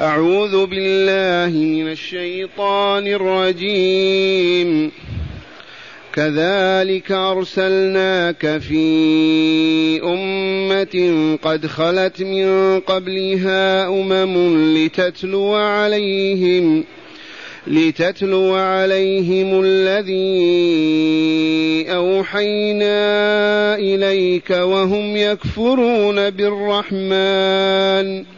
أعوذ بالله من الشيطان الرجيم. كذلك أرسلناك في أمة قد خلت من قبلها أمم لتتلو عليهم لتتلو عليهم الذي أوحينا إليك وهم يكفرون بالرحمن.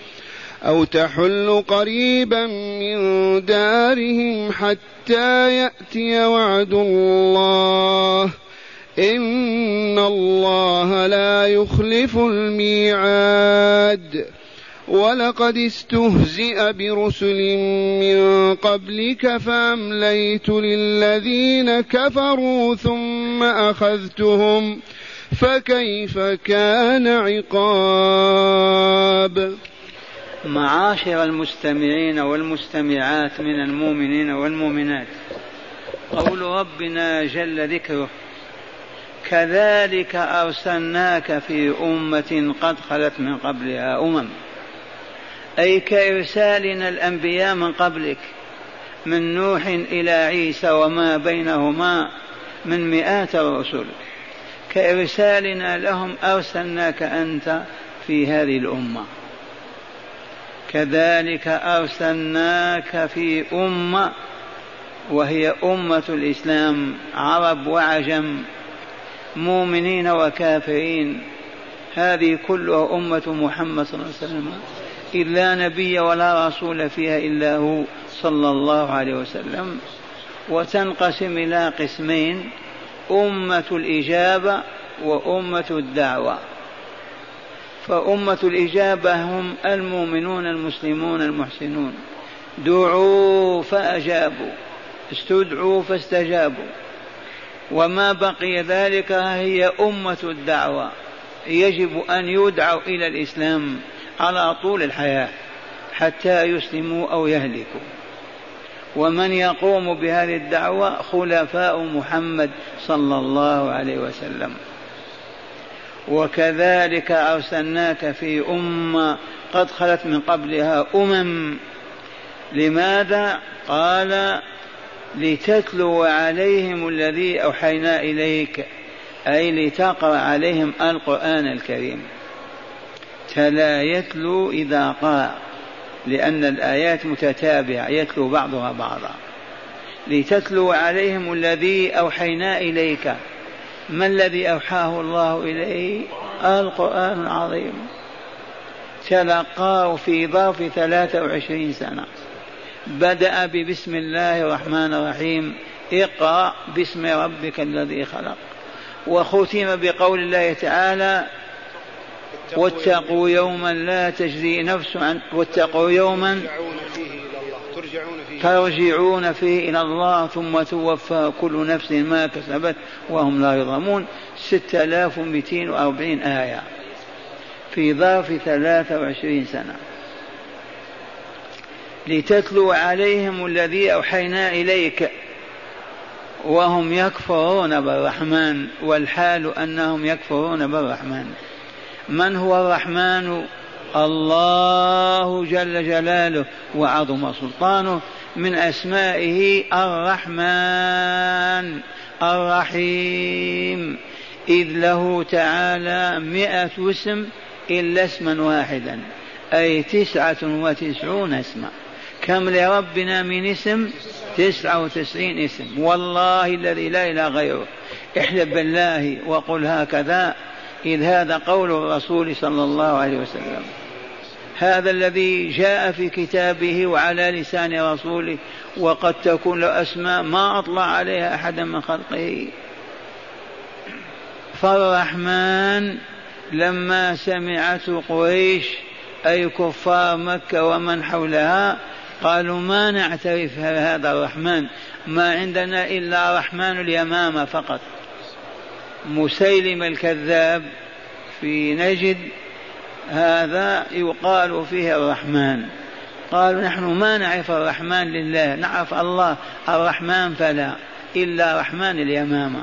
أو تحل قريبا من دارهم حتى يأتي وعد الله. إن الله لا يخلف الميعاد. ولقد استهزئ برسل من قبلك فأمليت للذين كفروا ثم أخذتهم. فكيف كان عقاب؟ معاشر المستمعين والمستمعات من المؤمنين والمؤمنات. قول ربنا جل ذكره كذلك أرسلناك في أمة قد خلت من قبلها أمم. أي كإرسالنا الأنبياء من قبلك من نوح إلى عيسى وما بينهما من مئات الرسل. كإرسالنا لهم أرسلناك أنت في هذه الأمة. كذلك أرسلناك في أمة وهي أمة الإسلام عرب وعجم مؤمنين وكافرين. هذه كلها أمة محمد صلى الله عليه وسلم. إلا نبي ولا رسول فيها إلا هو صلى الله عليه وسلم. وتنقسم إلى قسمين أمة الإجابة وأمة الدعوة. فأمة الإجابة هم المؤمنون المسلمون المحسنون. دعوا فأجابوا استدعوا فاستجابوا. وما بقي ذلك هي أمة الدعوة. يجب أن يدعوا إلى الإسلام على طول الحياة حتى يسلموا أو يهلكوا. ومن يقوم بهذه الدعوة خلفاء محمد صلى الله عليه وسلم. وكذلك أرسلناك في أمة قد خلت من قبلها أمم. لماذا؟ قال لتتلو عليهم الذي أوحينا إليك أي لتقرأ عليهم القرآن الكريم. تلا يتلو إذا قرأ لأن الآيات متتابعة يتلو بعضها بعضا. لتتلو عليهم الذي أوحينا إليك. ما الذي أوحاه الله إليه؟ القرآن العظيم. تلقاه في ظرف ثلاثة وعشرين سنة. بدأ ببسم الله الرحمن الرحيم. اقرأ باسم ربك الذي خلق. وختم بقول الله تعالى واتقوا يوما لا تجزي نفس عن واتقوا يوما ترجعون فيه. ترجعون فيه إلى الله ثم توفى كل نفس ما كسبت وهم لا يظلمون. 6240 آية. في ظرف 23 سنة. لتتلو عليهم الذي أوحينا إليك. وهم يكفرون بالرحمن والحال أنهم يكفرون بالرحمن. من هو الرحمن؟ الله جل جلاله وعظم سلطانه من أسمائه الرحمن الرحيم. إذ له تعالى مائه اسم إلا اسما واحدا أي تسعة وتسعون اسما. كم لربنا من اسم؟ تسعة وتسعين اسم. والله الذي لا إله غيره. احلف بالله وقل هكذا. إذ هذا قول الرسول صلى الله عليه وسلم. هذا الذي جاء في كتابه وعلى لسان رسوله وقد تكون له أسماء ما أطلع عليها أحدا من خلقه. فالرحمن لما سمعته قريش أي كفار مكة ومن حولها قالوا ما نعترف هذا الرحمن؟ ما عندنا إلا رحمن اليمامة فقط. مسيلم الكذاب في نجد هذا يقال فيه الرحمن. قالوا نحن ما نعرف الرحمن لله نعرف الله الرحمن فلا إلا رحمن اليمامة.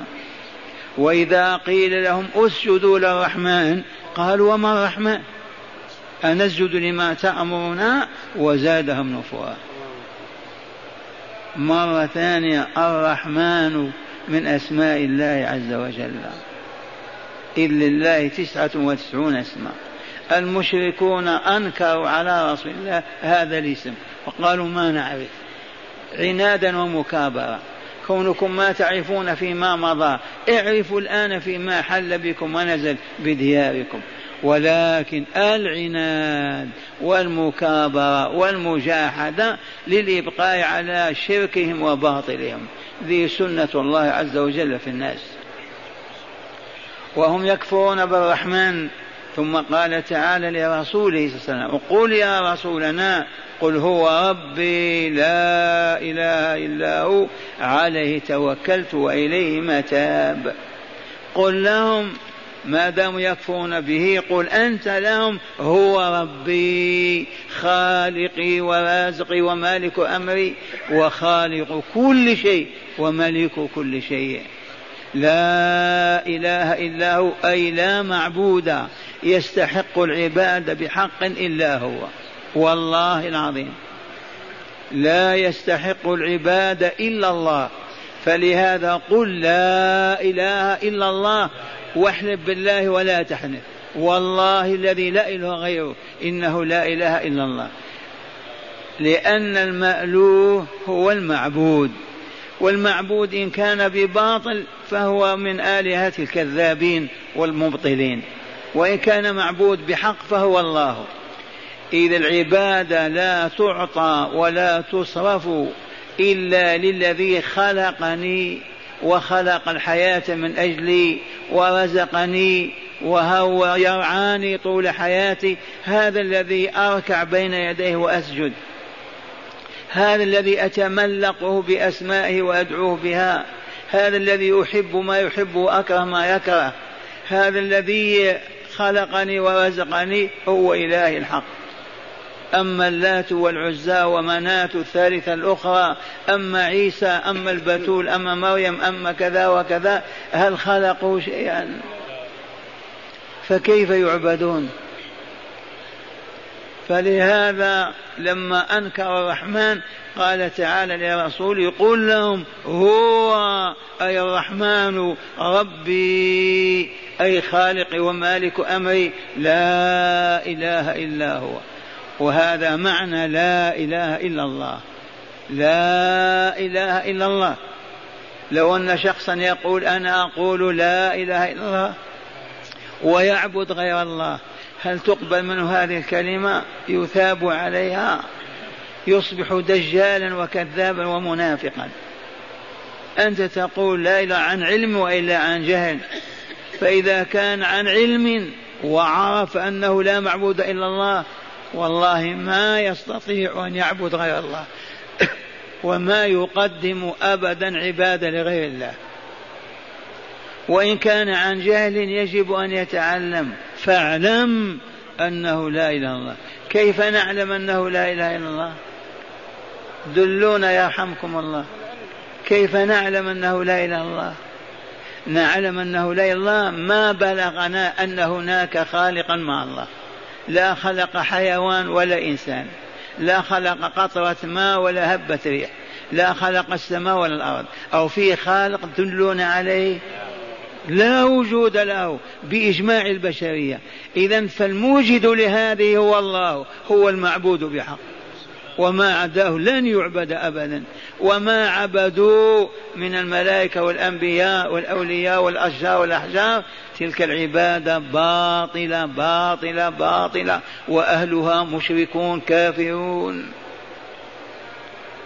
وإذا قيل لهم أسجدوا للرحمن قالوا وما الرحمن؟ أنسجد لما تأمرنا؟ وزادهم نفورا. مرة ثانية الرحمن من أسماء الله عز وجل. إذ لله تسعة وتسعون اسما المشركون أنكروا على رسول الله هذا الاسم. وقالوا ما نعرف. عنادا ومكابرة. كونكم ما تعرفون فيما مضى. اعرفوا الآن فيما حل بكم ونزل بدياركم. ولكن العناد والمكابرة والمجاحدة للإبقاء على شركهم وباطلهم. ذي سنة الله عز وجل في الناس. وهم يكفرون بالرحمن. ثم قال تعالى لرسوله صلى الله عليه وسلم قل يا رسولنا قل هو ربي لا إله إلا هو عليه توكلت وإليه متاب. قل لهم ما داموا يكفرون به قل أنت لهم هو ربي خالقي ورازقي ومالك أمري وخالق كل شيء وملك كل شيء. لا إله إلا هو أي لا معبود. يستحق العبادة بحق إلا هو. والله العظيم. لا يستحق العبادة إلا الله. فلهذا قل لا إله إلا الله واحلف بالله ولا تحنث والله الذي لا إله غيره إنه لا إله إلا الله. لأن المألوه هو المعبود. والمعبود إن كان بباطل فهو من آلهة الكذابين والمبطلين. وإن كان معبود بحق فهو الله. إذا العبادة لا تعطى ولا تصرف إلا للذي خلقني وخلق الحياة من أجلي ورزقني وهو يرعاني طول حياتي. هذا الذي أركع بين يديه وأسجد. هذا الذي أتملقه بأسمائه وأدعوه بها. هذا الذي أحب ما يحب وأكره ما يكره. هذا الذي خلقني ورزقني هو إله الحق. أما اللات والعزى ومناة الثالثة الأخرى أما عيسى أما البتول أما مريم أما كذا وكذا هل خلقوا شيئا؟ فكيف يعبدون؟ فلهذا لما أنكر الرحمن قال تعالى لرسوله قل لهم هو أي الرحمن ربي. أي خالق ومالك أمري لا إله إلا هو. وهذا معنى لا إله إلا الله. لا إله إلا الله. لو أن شخصا يقول أنا أقول لا إله إلا الله ويعبد غير الله هل تقبل منه هذه الكلمة؟ يثاب عليها يصبح دجالا وكذابا ومنافقا. أنت تقول لا إله عن علم وإلا عن جهل. فإذا كان عن علم وعرف أنه لا معبود إلا الله والله ما يستطيع أن يعبد غير الله. وما يقدم أبدا عبادة لغير الله. وإن كان عن جهل يجب أن يتعلم. فاعلم أنه لا إله إلا الله. كيف نعلم أنه لا إله إلا الله؟ دلونا يرحمكم الله. كيف نعلم أنه لا إله إلا الله؟ نعلم أنه لا الله ما بلغنا أن هناك خالقا مع الله. لا خلق حيوان ولا إنسان. لا خلق قطرة ماء ولا هبة ريح. لا خلق السماء ولا الأرض. أو في خالق تدلون عليه؟ لا وجود له بإجماع البشرية. إذا فالموجد لهذه هو الله هو المعبود بحق. وما عداه لن يعبد أبدا. وما عبدوا من الملائكة والأنبياء والأولياء والأشجار والأحجار. تلك العبادة باطلة باطلة باطلة. وأهلها مشركون كافرون.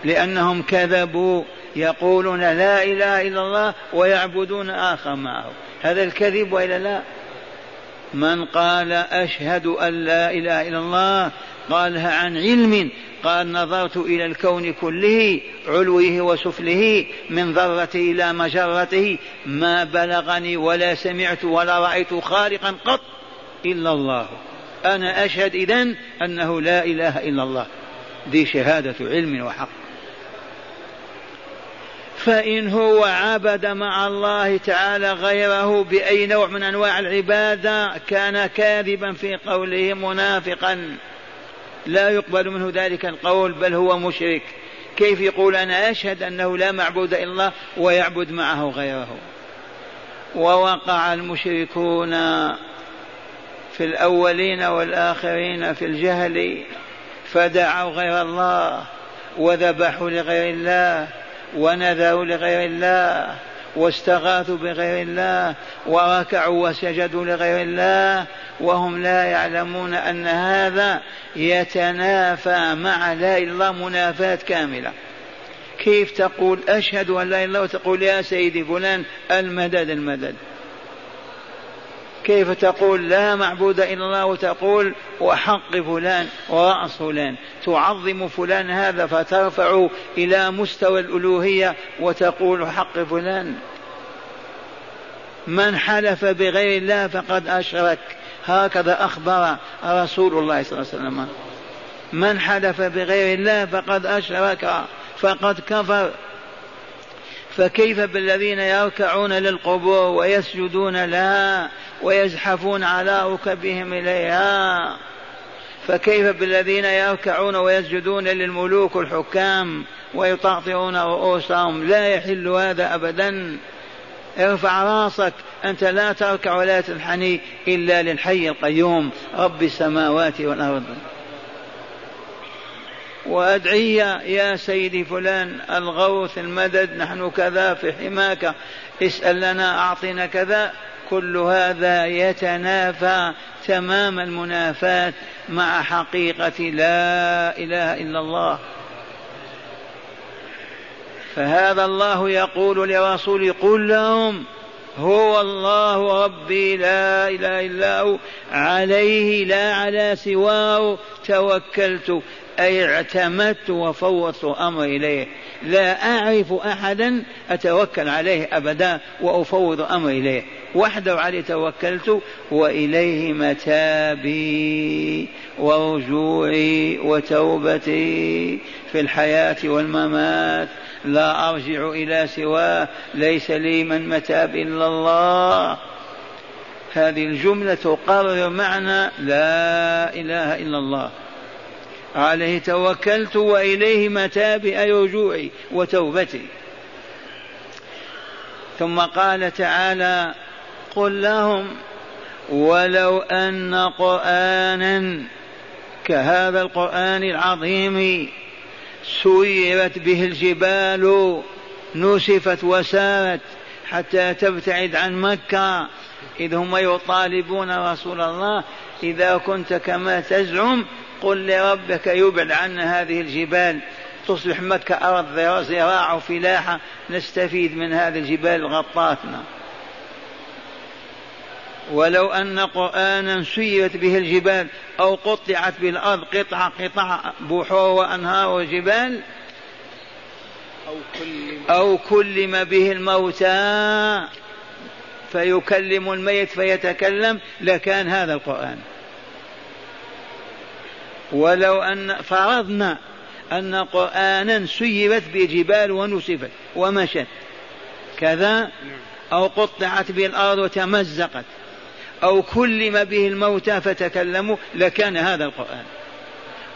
لأنهم كذبوا يقولون لا إله إلا الله ويعبدون آخر معه. هذا الكذب وإلا لا؟ من قال أشهد أن لا إله إلا الله قالها عن علم. قال نظرت إلى الكون كله علوه وسفله من ذرته إلى مجرته. ما بلغني ولا سمعت ولا رأيت خالقا قط إلا الله. أنا أشهد إذن أنه لا إله إلا الله. دي شهادة علم وحق. فإن هو عبد مع الله تعالى غيره بأي نوع من أنواع العبادة كان كاذبا في قوله منافقا. لا يقبل منه ذلك القول بل هو مشرك. كيف يقول أنا أشهد أنه لا معبود إلا الله ويعبد معه غيره؟ ووقع المشركون في الأولين والآخرين في الجهل فدعوا غير الله وذبحوا لغير الله ونذروا لغير الله واستغاثوا بغير الله وركعوا وسجدوا لغير الله وهم لا يعلمون أن هذا يتنافى مع لا إله الا الله منافاة كاملة. كيف تقول أشهد أن لا إله إلا الله وتقول يا سيدي فلان المدد المدد؟ كيف تقول لا معبود إلا الله وتقول وحق فلان ورأس فلان تعظم فلان هذا فترفع إلى مستوى الألوهية وتقول حق فلان. من حلف بغير الله فقد أشرك. هكذا أخبر رسول الله صلى الله عليه وسلم. من حلف بغير الله فقد أشرك فقد كفر. فكيف بالذين يركعون للقبور ويسجدون لها ويزحفون على ركبهم إليها؟ فكيف بالذين يركعون ويسجدون للملوك الحكام ويطعطعون رؤوسهم؟ لا يحل هذا أبدا. ارفع راسك. أنت لا تركع ولا تنحني إلا للحي القيوم. رب السماوات والأرض. وأدعية يا سيدي فلان الغوث المدد نحن كذا في حماك اسأل لنا أعطنا كذا. كل هذا يتنافى تمام المنافاة مع حقيقة لا إله إلا الله. فهذا الله يقول لرسوله قل لهم هو الله ربي لا إله إلا هو عليه لا على سواه توكلت أي اعتمدت وفوضت أمري إليه. لا أعرف أحدا أتوكل عليه أبدا وأفوض أمري إليه. وحده عليه توكلت وإليه متابي ورجوعي وتوبتي في الحياة والممات. لا أرجع إلى سواه ليس لي من متاب إلا الله. هذه الجملة تقرر معنى لا إله إلا الله. عليه توكلت وإليه متابي أي رجوعي وتوبتي. ثم قال تعالى قل لهم ولو أن قرآنا كهذا القرآن العظيم سيرت به الجبال نسفت وسارت حتى تبتعد عن مكة إذ هم يطالبون رسول الله إذا كنت كما تزعم قل لربك يبعد عنا هذه الجبال تصبح مكة أرض زراعة وفلاحة نستفيد من هذه الجبال غطاتنا ولو أن قرآنا سيرت به الجبال أو قطعت بالأرض قطعة قطعة بحور وأنهار وجبال أو كلم, أو كلم به الموتى فيكلم الميت فيتكلم لكان هذا القرآن. ولو أن فرضنا أن قرآنا سيرت بجبال ونسفت ومشت كذا أو قطعت به الأرض وتمزقت أو كلم به الموتى فتكلموا لكان هذا القرآن.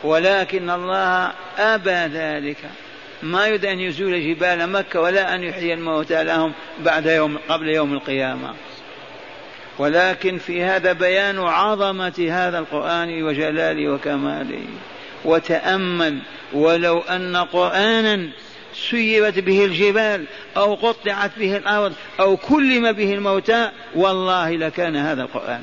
ولكن الله أبى ذلك. ما يريد أن يزول جبال مكة ولا أن يحيي الموتى لهم بعد يوم قبل يوم القيامة. ولكن في هذا بيان عظمة هذا القرآن وجلاله وكماله. وتأمل ولو أن قرآنا سيرت به الجبال أو قطعت به الأرض أو كلم به الموتى والله لكان هذا القرآن.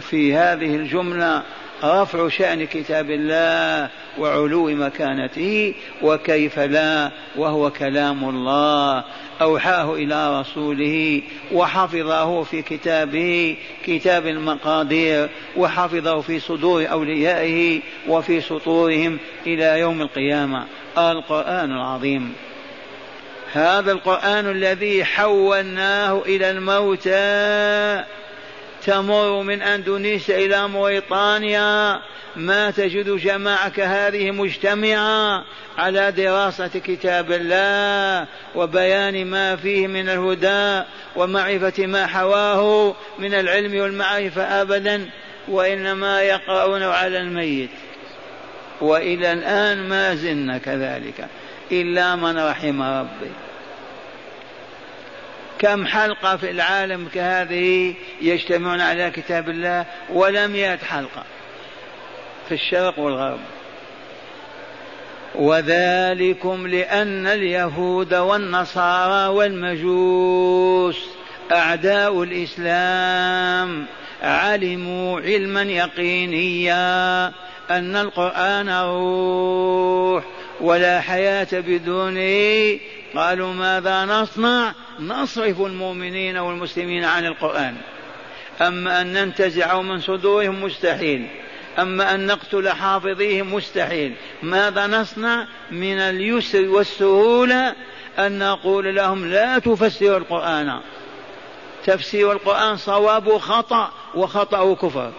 في هذه الجملة رفع شأن كتاب الله وعلو مكانته وكيف لا وهو كلام الله. أوحاه إلى رسوله وحفظه في كتابه كتاب المقادير وحفظه في صدور أوليائه وفي سطورهم إلى يوم القيامة. القرآن العظيم. هذا القرآن الذي حولناه إلى الموتى. تمر من أندونيسيا إلى موريطانيا ما تجد جماعة كهذه مجتمعة على دراسة كتاب الله وبيان ما فيه من الهدى ومعرفة ما حواه من العلم والمعرفة أبدا وإنما يقرؤون على الميت. وإلى الآن ما زلنا كذلك إلا من رحم ربي كم حلقة في العالم كهذه يجتمعون على كتاب الله ولم يأت حلقة في الشرق والغرب. وذلكم لأن اليهود والنصارى والمجوس أعداء الإسلام علموا علما يقينيا أن القرآن روح ولا حياة بدونه قالوا ماذا نصنع؟ نصرف المؤمنين والمسلمين عن القرآن. أما أن ننتزعه من صدورهم مستحيل. أما أن نقتل حافظيه مستحيل. ماذا نصنع؟ من اليسر والسهولة أن نقول لهم لا تفسروا القرآن. تفسير القرآن صواب خطأ وخطأ كفر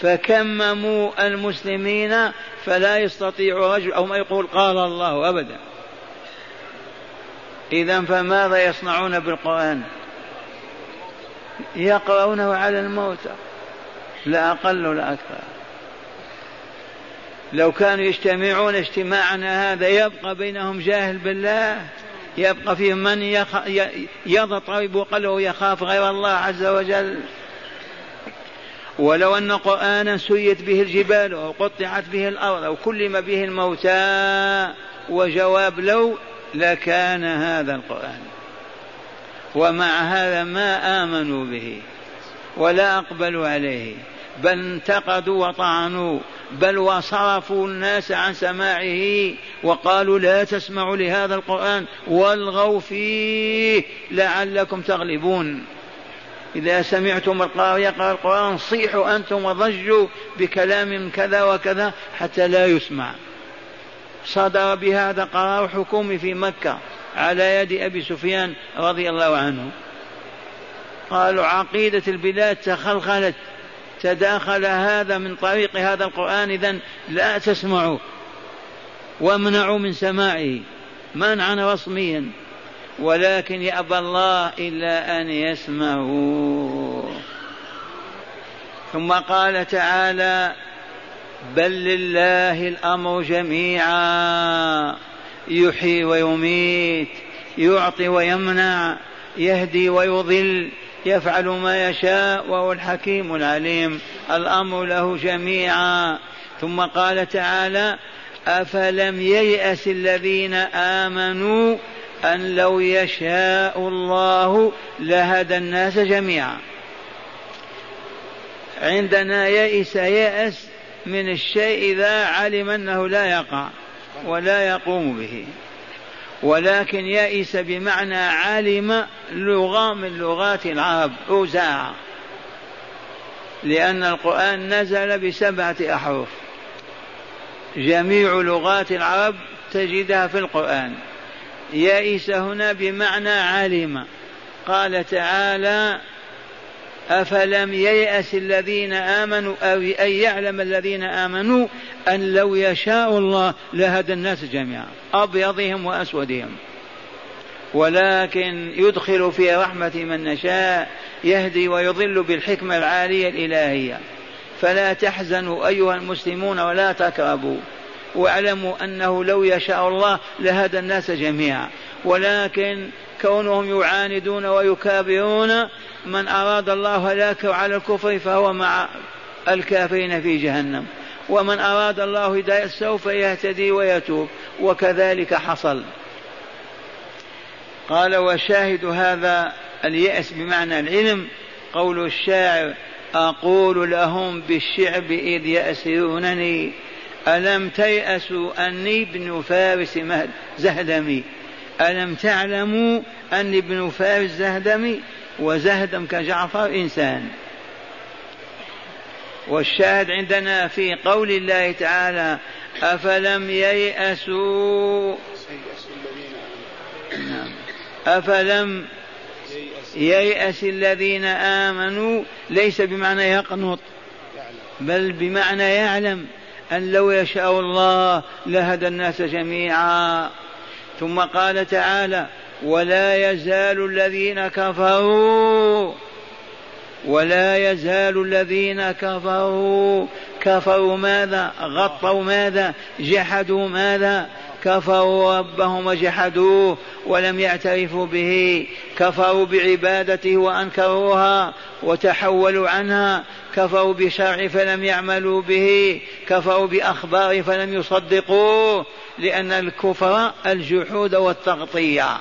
فكمموا المسلمين فلا يستطيع رجل أو ما يقول قال الله أبدا. إذا فماذا يصنعون بالقرآن؟ يقرؤونه على الموتى. لا أقل ولا أكثر. لو كانوا يجتمعون اجتماعنا هذا يبقى بينهم جاهل بالله؟ يبقى فيهم من يخ... يضطرب قلبه يخاف غير الله عز وجل؟ ولو أن قرآنا سيت به الجبال أو قطعت به الأرض أو كلم به الموتى وجواب لو لكان هذا القرآن. ومع هذا ما آمنوا به ولا أقبلوا عليه بل انتقدوا وطعنوا بل وصرفوا الناس عن سماعه وقالوا لا تسمعوا لهذا القرآن والغوا فيه لعلكم تغلبون. إذا سمعتم القارئ يقرأ القرآن صيحوا أنتم وضجوا بكلام كذا وكذا حتى لا يسمع. صدر بهذا قرار حكومي في مكة على يد أبي سفيان رضي الله عنه. قالوا عقيدة البلاد تخلخلت. تداخل هذا من طريق هذا القرآن إذا لا تسمعوا وامنعوا من سماعه. منعا رسميا. ولكن يأبى الله إلا أن يسمعوا. ثم قال تعالى بل لله الأمر جميعا. يحيي ويميت يعطي ويمنع يهدي ويضل يفعل ما يشاء وهو الحكيم العليم. الأمر له جميعا. ثم قال تعالى افلم ييأس الذين امنوا ان لو يشاء الله لهدى الناس جميعا. عندنا يئس يأس من الشيء إذا علم أنه لا يقع ولا يقوم به. ولكن يئس بمعنى علم لغة من لغات العرب أوزاع. لأن القرآن نزل بسبعة أحرف. جميع لغات العرب تجدها في القرآن. يئس هنا بمعنى علم. قال تعالى أفلم ييأس الذين آمنوا أو أن يعلم الذين آمنوا أن لو يشاء الله لهدى الناس جميعا أبيضهم وأسودهم. ولكن يدخل في رحمة من نشاء يهدي ويضل بالحكمة العالية الإلهية. فلا تحزنوا أيها المسلمون ولا تكربوا واعلموا أنه لو يشاء الله لهدى الناس جميعا. ولكن كونهم يعاندون ويكابرون من أراد الله هلاكه على الكفر فهو مع الكافرين في جهنم. ومن أراد الله هداية سوف يهتدي ويتوب. وكذلك حصل. قال وشاهد هذا اليأس بمعنى العلم. قول الشاعر أقول لهم بالشعب إذ يأسرونني. ألم تيأسوا أني ابن فارس زهدمي؟ ألم تعلموا أني ابن فارس زهدمي وزهدم كجعفر إنسان؟ والشاهد عندنا في قول الله تعالى أفلم ييأسوا؟ نعم. أفلم ييأس الذين آمنوا؟ ليس بمعنى يقنط بل بمعنى يعلم أن لو يشاء الله لهدى الناس جميعا. ثم قال تعالى ولا يزال الذين كفروا ولا يزال الذين كفروا. كفروا ماذا؟ غطوا ماذا؟ جحدوا ماذا؟ كفروا ربهم وجحدوه ولم يعترفوا به كفروا بعبادته وأنكروها وتحولوا عنها كفروا بشرع فلم يعملوا به كفروا بأخبار فلم يصدقوه لأن الكفر الجحود والتغطية.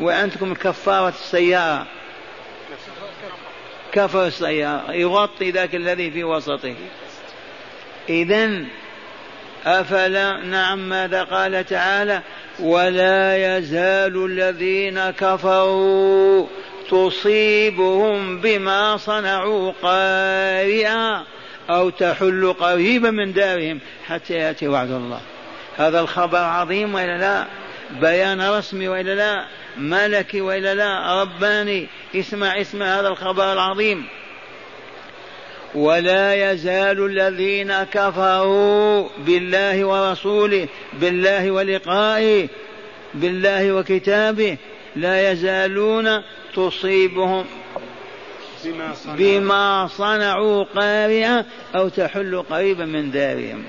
وعندكم كفاره السيارة. كفر السيارة يغطي ذاك الذي في وسطه. اذا أفلا نعم ماذا قال تعالى ولا يزال الذين كفروا تصيبهم بما صنعوا قارئا أو تحل قريبا من دارهم حتى يأتي وعد الله. هذا الخبر عظيم وإلا لا؟ بيان رسمي وإلا لا؟ ملكي وإلا لا؟ رباني؟ اسمع اسمع هذا الخبر العظيم. ولا يزال الذين كفروا بالله ورسوله بالله ولقائه بالله وكتابه لا يزالون تصيبهم بما صنعوا, بما صنعوا قارعة أو تحل قريبا من دارهم.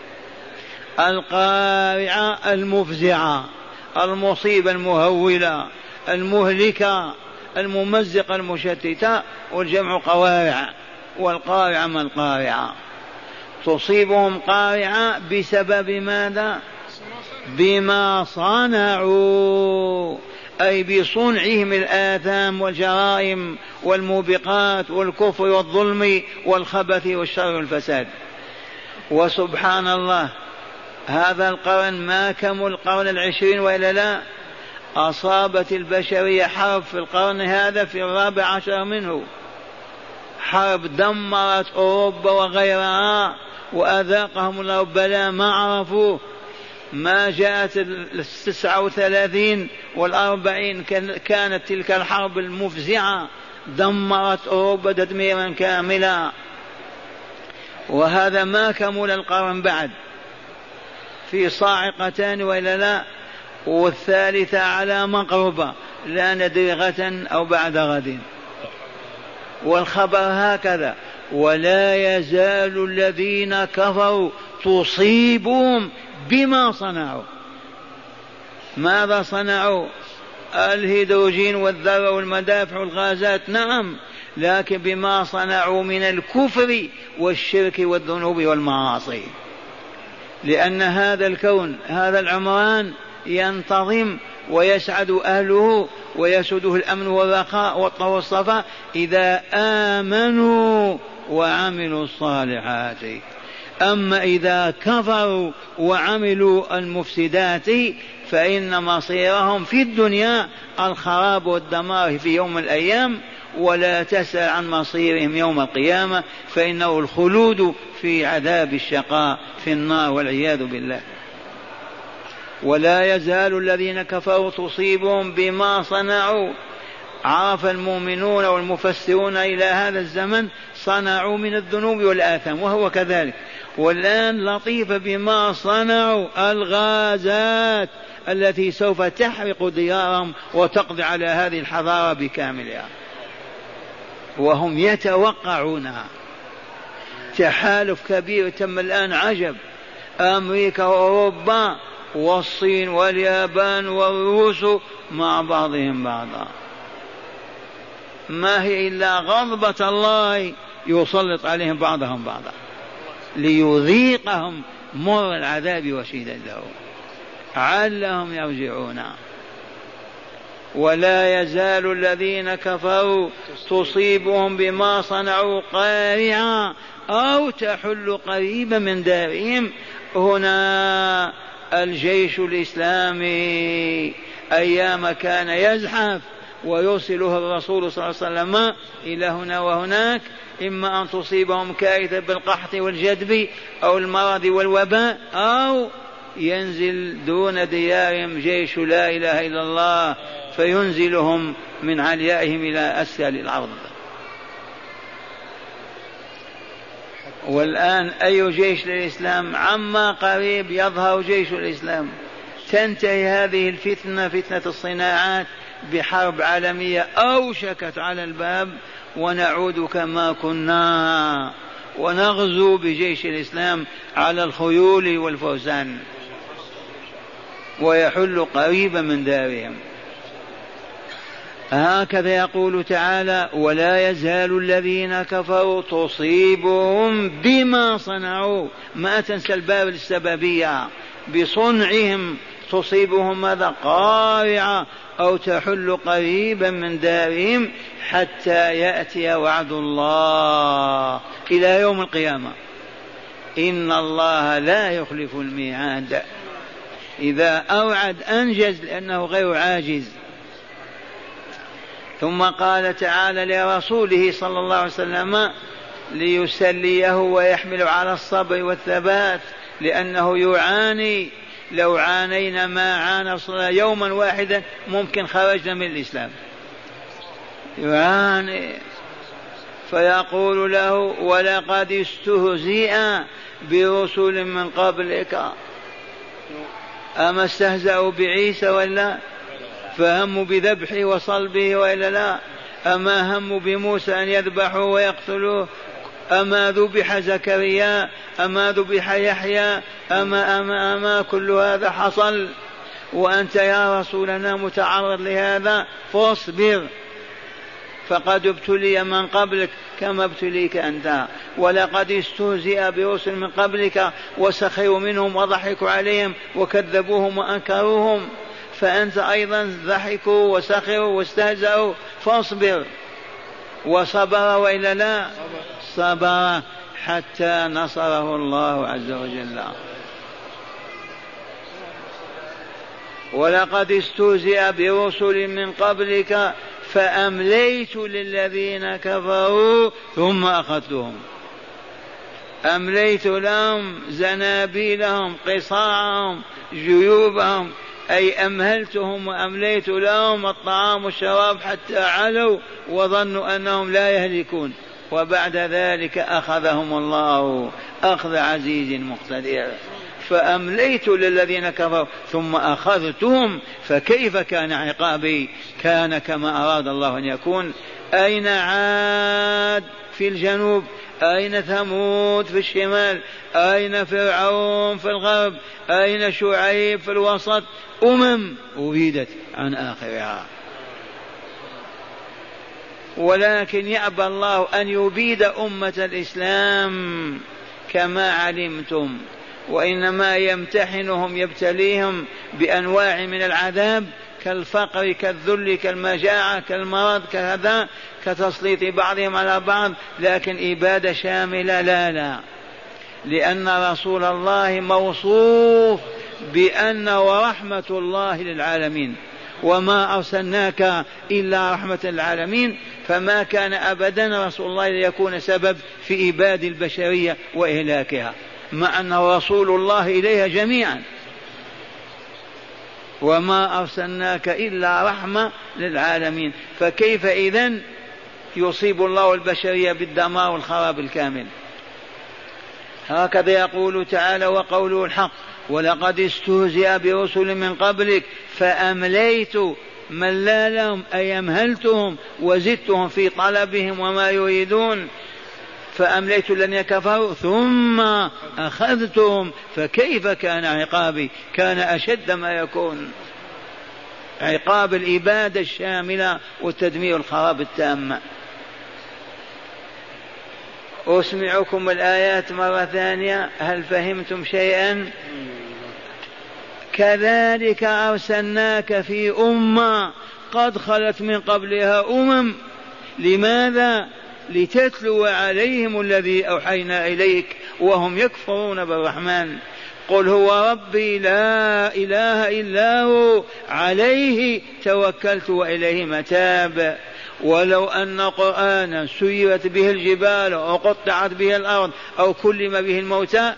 القارعة المفزعة المصيبة المهولة المهلكة الممزقة المشتتة والجمع قوارع. والقارعة ما القارعة؟ تصيبهم قارعة بسبب ماذا؟ بما صنعوا أي بصنعهم الآثام والجرائم والموبقات والكفر والظلم والخبث والشر والفساد. وسبحان الله هذا القرن ما كمل القرن العشرين وإلا لا؟ أصابت البشرية حرب في القرن هذا في الرابع عشر منه. حرب دمرت أوروبا وغيرها وأذاقهم الله بلاء ما عرفوه ما جاءت التسعة وثلاثين والأربعين كانت تلك الحرب المفزعة دمرت أوروبا تدميرا كاملا. وهذا ما كمل القرن بعد. في صاعقتان وإلا لا والثالثة على مقربة لا ندري غدا أو بعد غد. والخبر هكذا. ولا يزال الذين كفروا تصيبهم بما صنعوا. ماذا صنعوا؟ الهيدروجين والذرة والمدافع والغازات. نعم لكن بما صنعوا من الكفر والشرك والذنوب والمعاصي. لأن هذا الكون هذا العمران ينتظم ويسعد أهله ويسده الأمن والرخاء والصفاء إذا آمنوا وعملوا الصالحات. أما إذا كفروا وعملوا المفسدات فإن مصيرهم في الدنيا الخراب والدمار في يوم الأيام ولا تسأل عن مصيرهم يوم القيامة فإنه الخلود في عذاب الشقاء في النار والعياذ بالله. ولا يزال الذين كفروا تصيبهم بما صنعوا. عرف المؤمنون والمفسرون إلى هذا الزمن صنعوا من الذنوب والآثام وهو كذلك. والآن لطيف بما صنعوا الغازات التي سوف تحرق ديارهم وتقضي على هذه الحضارة بكاملها. وهم يتوقعونها. تحالف كبير تم الآن عجب. أمريكا وأوروبا والصين واليابان والروس مع بعضهم بعضا. ما هي إلا غضبة الله يسلط عليهم بعضهم بعضا. ليذيقهم مر العذاب وشدته علهم يرجعون. ولا يزال الذين كفروا تصيبهم بما صنعوا قارعا أو تحل قريبا من دارهم. هنا الجيش الإسلامي أيام كان يزحف ويرسله الرسول صلى الله عليه وسلم إلى هنا وهناك إما أن تصيبهم كارثة بالقحط والجدب أو المرض والوباء أو ينزل دون ديارهم جيش لا إله إلا الله فينزلهم من عليائهم إلى أسفل الأرض. والآن أي جيش للإسلام؟ عما قريب يظهر جيش الإسلام. تنتهي هذه الفتنة فتنة الصناعات بحرب عالمية أوشكت على الباب ونعود كما كنا. ونغزو بجيش الإسلام على الخيول والفرسان ويحل قريبا من دارهم. هكذا يقول تعالى ولا يزال الذين كفروا تصيبهم بما صنعوا. ما تنسى الباب السببية. بصنعهم تصيبهم ماذا؟ قارعة أو تحل قريبا من دارهم حتى يأتي وعد الله إلى يوم القيامة. إن الله لا يخلف الميعاد. إذا أوعد أنجز لأنه غير عاجز. ثم قال تعالى لرسوله صلى الله عليه وسلم ليسليه ويحمل على الصبر والثبات لأنه يعاني. لو عانينا ما عانى يوما واحدا ممكن خرجنا من الإسلام. يعاني. فيقول له ولقد استهزئ برسل من قبلك. أما استهزأوا بعيسى ولا؟ فهموا بذبحه وصلبه وإلا لا؟ أما هموا بموسى أن يذبحوا ويقتلوه أما ذبح زكريا؟ أما ذبح يحيى؟ أما أما أما كل هذا حصل؟ وأنت يا رسولنا متعرض لهذا؟ فاصبر. فقد ابتلي من قبلك كما ابتليك أنت. ولقد استهزئ برسل من قبلك وسخروا منهم وضحكوا عليهم وكذبوهم وأنكروهم. فأنت أيضا ضحكوا وسخروا واستهزأوا فاصبر. وصبر وإلا لا؟ صبر حتى نصره الله عز وجل. ولقد استهزئ برسل من قبلك فأمليت للذين كفروا ثم أخذتهم. أمليت لهم زنابيلهم قصاعهم جيوبهم أي أمهلتهم وأمليت لهم الطعام والشراب حتى علوا وظنوا أنهم لا يهلكون. وبعد ذلك أخذهم الله أخذ عزيز مقتدر. فأمليت للذين كفروا ثم أخذتهم فكيف كان عقابي؟ كان كما أراد الله أن يكون. أين عاد في الجنوب؟ أين ثمود في الشمال؟ أين فرعون في الغرب؟ أين شعيب في الوسط؟ أمم أبيدت عن آخرها. ولكن يأبى الله أن يبيد أمة الإسلام كما علمتم وإنما يمتحنهم يبتليهم بأنواع من العذاب كالفقر كالذل كالمجاعة كالمرض كهذا كتسليط بعضهم على بعض لكن إبادة شاملة لا لا. لأن رسول الله موصوف بأنه رحمة الله للعالمين. وما أرسلناك إلا رحمة للعالمين فما كان أبدا رسول الله ليكون سبب في إباد البشرية وإهلاكها مع أنه رسول الله إليها جميعا. وما أرسلناك إلا رحمة للعالمين. فكيف إذا يصيب الله البشرية بالدمار والخراب الكامل؟ هكذا يقول تعالى وقوله الحق ولقد استهزئ برسل من قبلك فأمليت من لا لهم أي أمهلتهم وزدتهم في طلبهم وما يريدون. فأمليت الذين كفروا ثم أخذتهم فكيف كان عقابي؟ كان أشد ما يكون. عقاب الإبادة الشاملة والتدمير الخراب التام أسمعكم الآيات مرة ثانية هل فهمتم شيئا؟ كذلك أرسلناك في أمة قد خلت من قبلها أمم. لماذا؟ لتتلو عليهم الذي أوحينا إليك وهم يكفرون بالرحمن. قل هو ربي لا إله إلا هو عليه توكلت وإليه متاب. ولو أن قرآنا سيرت به الجبال أو قطعت به الأرض أو كلم به الموتى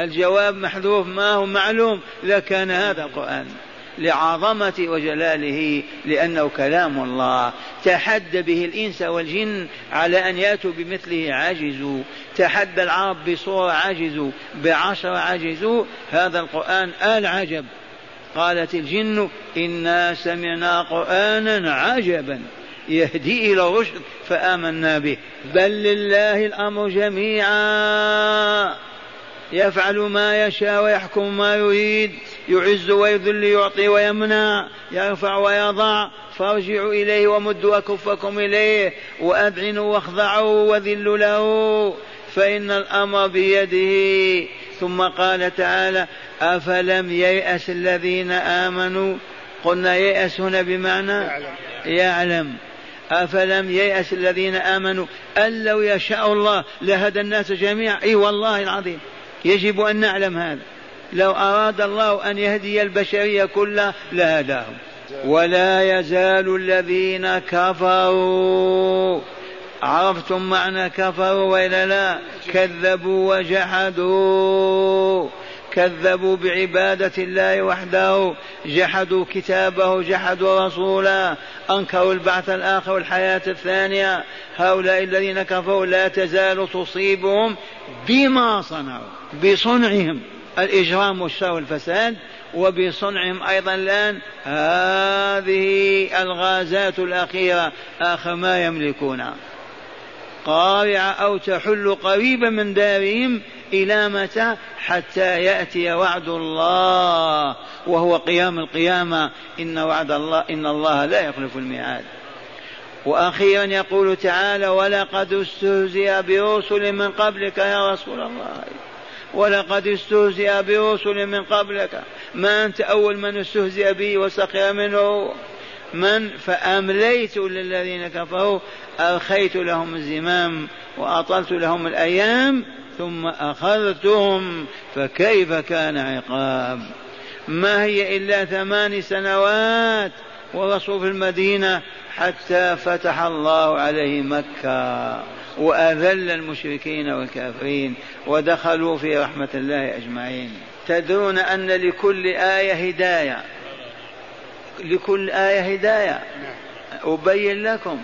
الجواب محذوف ما هو معلوم لكان هذا القرآن. لعظمة وجلاله لأنه كلام الله. تحدى به الإنس والجن على أن يأتوا بمثله عجزوا. تحدى العرب بصورة عجزوا بعشرة عجزوا. هذا القرآن آل عجب قالت الجن إنا سمعنا قرآنا عجبا يهدي إلى الرشد فآمنا به. بل لله الأمر جميعا. يفعل ما يشاء ويحكم ما يريد. يعز ويذل يعطي ويمنع يرفع ويضع فارجعوا إليه ومدوا أكفكم إليه وأذعنوا واخضعوا وذلوا له فإن الأمر بيده. ثم قال تعالى أفلم ييأس الذين آمنوا؟ قلنا ييأس هنا بمعنى يعلم, يعلم. أفلم ييأس الذين آمنوا؟ أن لو يشاء الله لهدى الناس جميعا. أي والله العظيم. يجب أن نعلم هذا. لو أراد الله أن يهدي البشرية كلها لهداهم ولا يزال الذين كفروا. عرفتم معنى كفروا وإلا لا؟ كذبوا وجحدوا. كذبوا بعبادة الله وحده. جحدوا كتابه جحدوا رسوله. أنكروا البعث الآخر والحياة الثانية. هؤلاء الذين كفروا لا تزال تصيبهم بما صنعوا بصنعهم. الإجرام والشر والفساد وبصنعهم أيضا الآن هذه الغازات الأخيرة. آخر ما يملكونها قارعة أو تحل قريبا من دارهم إلى متى؟ حتى يأتي وعد الله وهو قيام القيامة. إن وعد الله إن الله لا يخلف الميعاد. وأخيرا يقول تعالى ولقد استهزئ برسل من قبلك يا رسول الله. ولقد استهزئ برسل من قبلك. ما أنت أول من استهزئ به وسخر منه؟ من؟ فأمليت للذين كفروا أرخيت لهم الزمام وأطلت لهم الأيام ثم أخذتهم فكيف كان عقاب؟ ما هي إلا ثمان سنوات ورسول في المدينة حتى فتح الله عليه مكة. وأذل المشركين والكافرين ودخلوا في رحمة الله أجمعين. تدرون أن لكل آية هداية. لكل آية هداية. أبين لكم.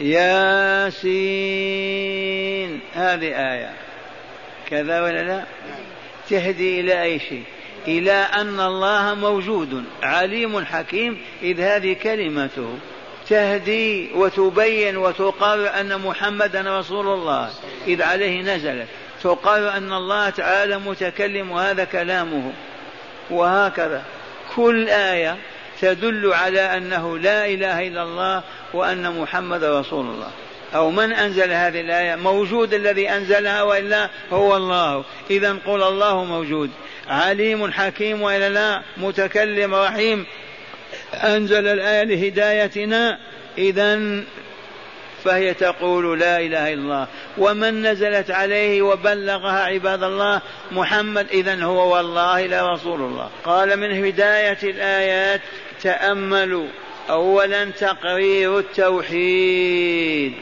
ياسين. هذه آية. كذا ولا لا؟ تهدي إلى أي شيء؟ إلى أن الله موجود عليم حكيم إذ هذه كلمته. تهدي وتبين وتقرر أن محمدا رسول الله. إذ عليه نزلت تقرر أن الله تعالى متكلم وهذا كلامه. وهكذا. كل آية تدل على أنه لا إله إلا الله وأن محمد رسول الله. أو من أنزل هذه الآية؟ موجود الذي أنزلها وإلا هو الله. إذا قل الله موجود. عليم حكيم وإلا لا. متكلم رحيم. أنزل الآية لهدايتنا إذا فهي تقول لا إله إلا الله. ومن نزلت عليه وبلغها عباد الله محمد إذا هو والله لا رسول الله. قال من هداية الآيات تأملوا أولا تقرير التوحيد.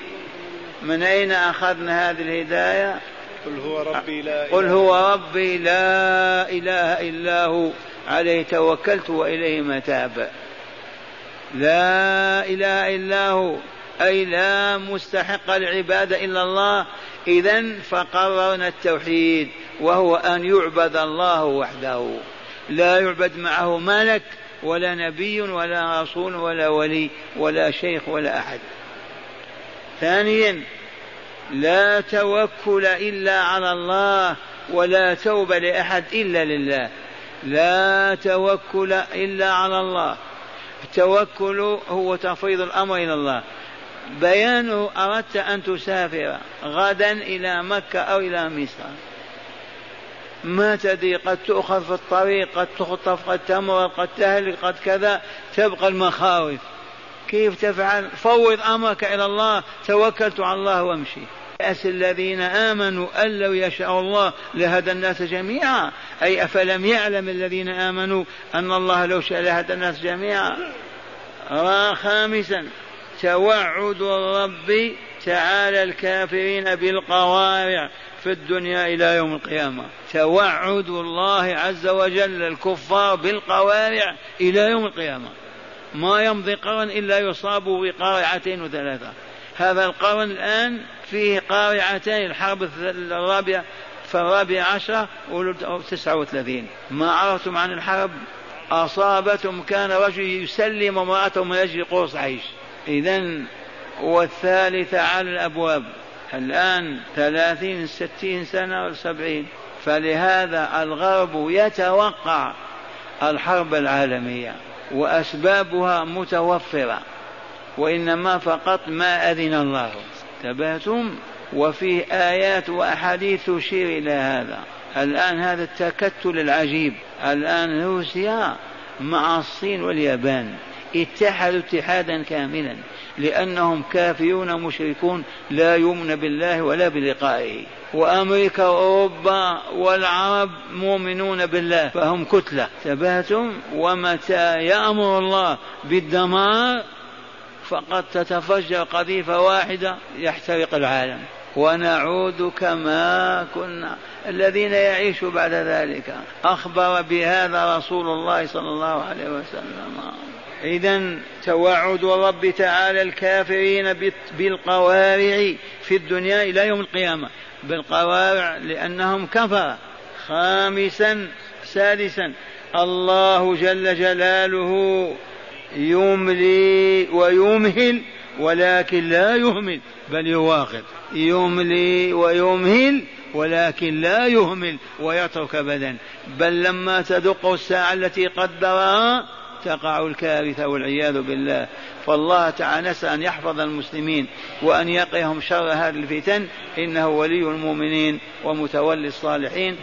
من أين أخذنا هذه الهداية؟ قل هو ربي لا قل هو. ربي لا إله إلا هو. عليه توكلت وإليه متاب. لا إله إلا هو. أي لا مستحق العبادة إلا الله. إذا فقررنا التوحيد وهو أن يعبد الله وحده. لا يعبد معه ملك ولا نبي ولا رسول ولا ولي ولا شيخ ولا أحد. ثانيا لا توكل إلا على الله ولا توبة لأحد إلا لله. لا توكل إلا على الله. التوكل هو تفويض الأمر إلى الله. بيانه أردت أن تسافر غدا إلى مكة أو إلى مصر. ما تدري قد تؤخذ في الطريق قد تخطف قد تمرض قد تهلك قد كذا تبقى المخاوف. كيف تفعل؟ فوض أمرك إلى الله توكلت على الله وامشي. يأس الذين آمنوا أن لو يشاء الله لهدى الناس جميعا. أي أفلم يعلم الذين آمنوا أن الله لو شاء لهدى الناس جميعا. خامسا توعد الرب تعالى الكافرين بالقوارع في الدنيا إلى يوم القيامة. توعد الله عز وجل الكفار بالقوارع إلى يوم القيامة. ما يمضي قرن إلا يصاب بقارعتين وثلاثة. هذا القرن الآن فيه قارعتين الحرب الرابعة في الرابع عشر وتسعة وثلاثين. ما عرفتم عن الحرب؟ أصابتهم كان رجل يسلم امرأته من أجل قرص عيش. إذا والثالثة على الأبواب. الآن ثلاثين ستين سنة وسبعين فلهذا الغرب يتوقع الحرب العالمية وأسبابها متوفرة. وإنما فقط ما أذن الله. انتبهتم وفيه آيات وأحاديث تشير إلى هذا. الآن هذا التكتل العجيب. الآن روسيا مع الصين واليابان اتحدوا اتحادا كاملا لأنهم كافرون مشركون لا يؤمن بالله ولا بلقائه. وأمريكا وأوروبا والعرب مؤمنون بالله فهم كتلة. تبهتم ومتى يأمر الله بالدمار؟ فقد تتفجر قذيفة واحدة يحترق العالم. ونعود كما كنا. الذين يعيشوا بعد ذلك. أخبر بهذا رسول الله صلى الله عليه وسلم. إذا توعد الرب تعالى الكافرين بالقوارع في الدنيا إلى يوم القيامة. بالقوارع لأنهم كفر. خامسا سادسا الله جل جلاله يملي ويمهل ولكن لا يهمل بل يواخذ يملي ويمهل ولكن لا يهمل ويترك ابدا. بل لما تدق الساعة التي قدرها تقع الكارثه والعياذ بالله. فالله تعالى نسأل أن يحفظ المسلمين وأن يقيهم شر هذه الفتن. إنه ولي المؤمنين ومتولي الصالحين.